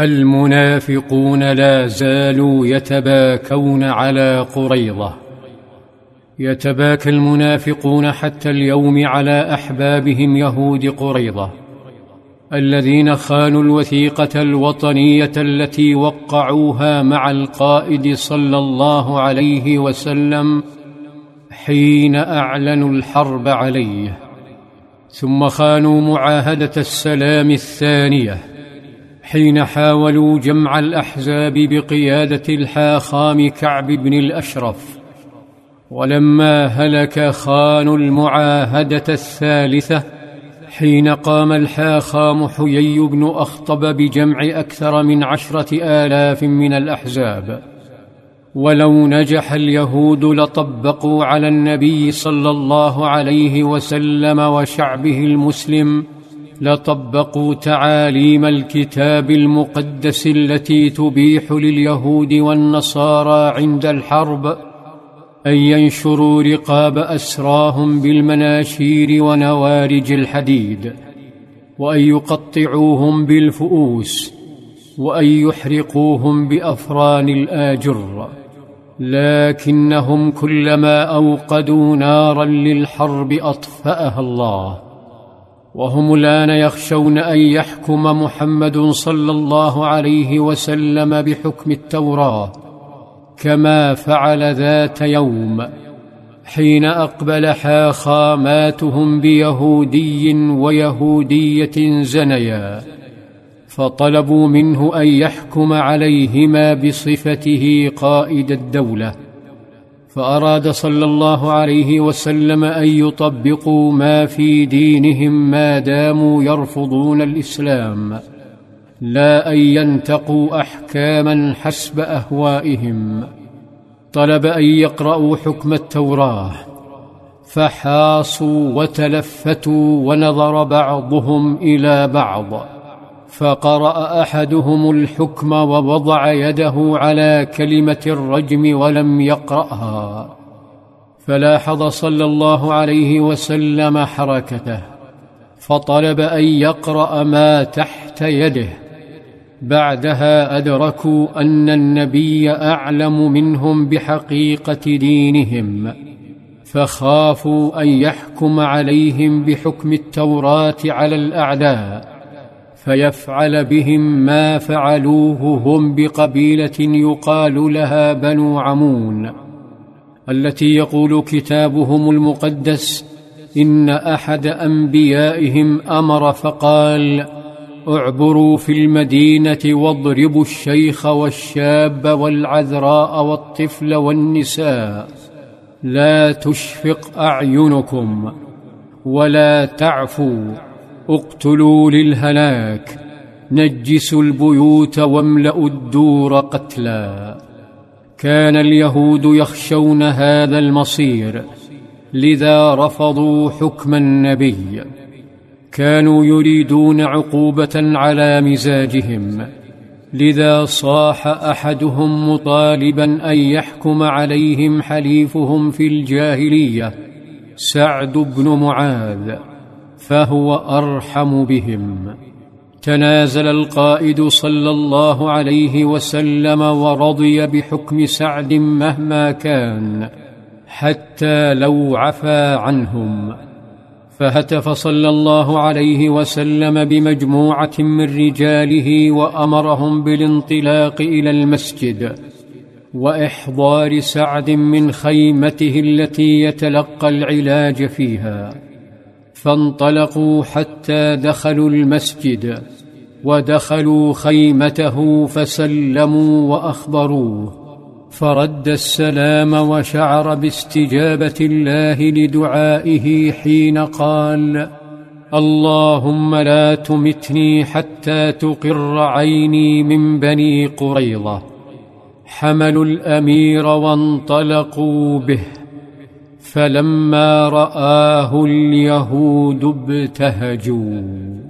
المنافقون لا زالوا يتباكون على قريضه يتباكى المنافقون حتى اليوم على أحبابهم يهود قريضه الذين خانوا الوثيقة الوطنية التي وقعوها مع القائد صلى الله عليه وسلم حين أعلنوا الحرب عليه. ثم خانوا معاهدة السلام الثانية. حين حاولوا جمع الأحزاب بقيادة الحاخام كعب بن الأشرف ولما هلك خان المعاهدة الثالثة حين قام الحاخام حيي بن أخطب بجمع أكثر من عشرة آلاف من الأحزاب. ولو نجح اليهود لطبقوا على النبي صلى الله عليه وسلم وشعبه المسلم لطبقوا تعاليم الكتاب المقدس التي تبيح لليهود والنصارى عند الحرب أن ينشروا رقاب أسراهم بالمناشير ونوارج الحديد وأن يقطعوهم بالفؤوس وأن يحرقوهم بأفران الآجر. لكنهم كلما أوقدوا نارا للحرب أطفأها الله. وهم الآن يخشون أن يحكم محمد صلى الله عليه وسلم بحكم التوراة كما فعل ذات يوم حين اقبل حاخاماتهم بيهودي ويهودية زنيا فطلبوا منه أن يحكم عليهما بصفته قائد الدولة. فأراد صلى الله عليه وسلم أن يطبقوا ما في دينهم ما داموا يرفضون الإسلام لا أن ينتقوا أحكاما حسب أهوائهم. طلب أن يقرأوا حكم التوراة. فحاصوا وتلفتوا ونظر بعضهم إلى بعض. فقرأ أحدهم الحكم ووضع يده على كلمة الرجم ولم يقرأها. فلاحظ صلى الله عليه وسلم حركته فطلب أن يقرأ ما تحت يده. بعدها أدركوا أن النبي أعلم منهم بحقيقة دينهم فخافوا أن يحكم عليهم بحكم التوراة على الأعداء. فيفعل بهم ما فعلوه هم بقبيلة يقال لها بنو عمون التي يقول كتابهم المقدس إن أحد أنبيائهم أمر فقال اعبروا في المدينة واضربوا الشيخ والشاب والعذراء والطفل والنساء لا تشفق أعينكم ولا تعفوا اقتلوا للهلاك نجسوا البيوت واملأوا الدور قتلا. كان اليهود يخشون هذا المصير لذا رفضوا حكم النبي. كانوا يريدون عقوبة على مزاجهم لذا صاح أحدهم مطالبا أن يحكم عليهم حليفهم في الجاهلية سعد بن معاذ. فهو أرحم بهم. تنازل القائد صلى الله عليه وسلم ورضي بحكم سعد مهما كان حتى لو عفا عنهم. فهتف صلى الله عليه وسلم بمجموعة من رجاله وأمرهم بالانطلاق إلى المسجد وإحضار سعد من خيمته التي يتلقى العلاج فيها. فانطلقوا حتى دخلوا المسجد ودخلوا خيمته فسلموا وأخبروه. فرد السلام وشعر باستجابة الله لدعائه حين قال اللهم لا تمتني حتى تقر عيني من بني قريظة. حملوا الأمير وانطلقوا به. فلما رآه اليهود ابتهجوا.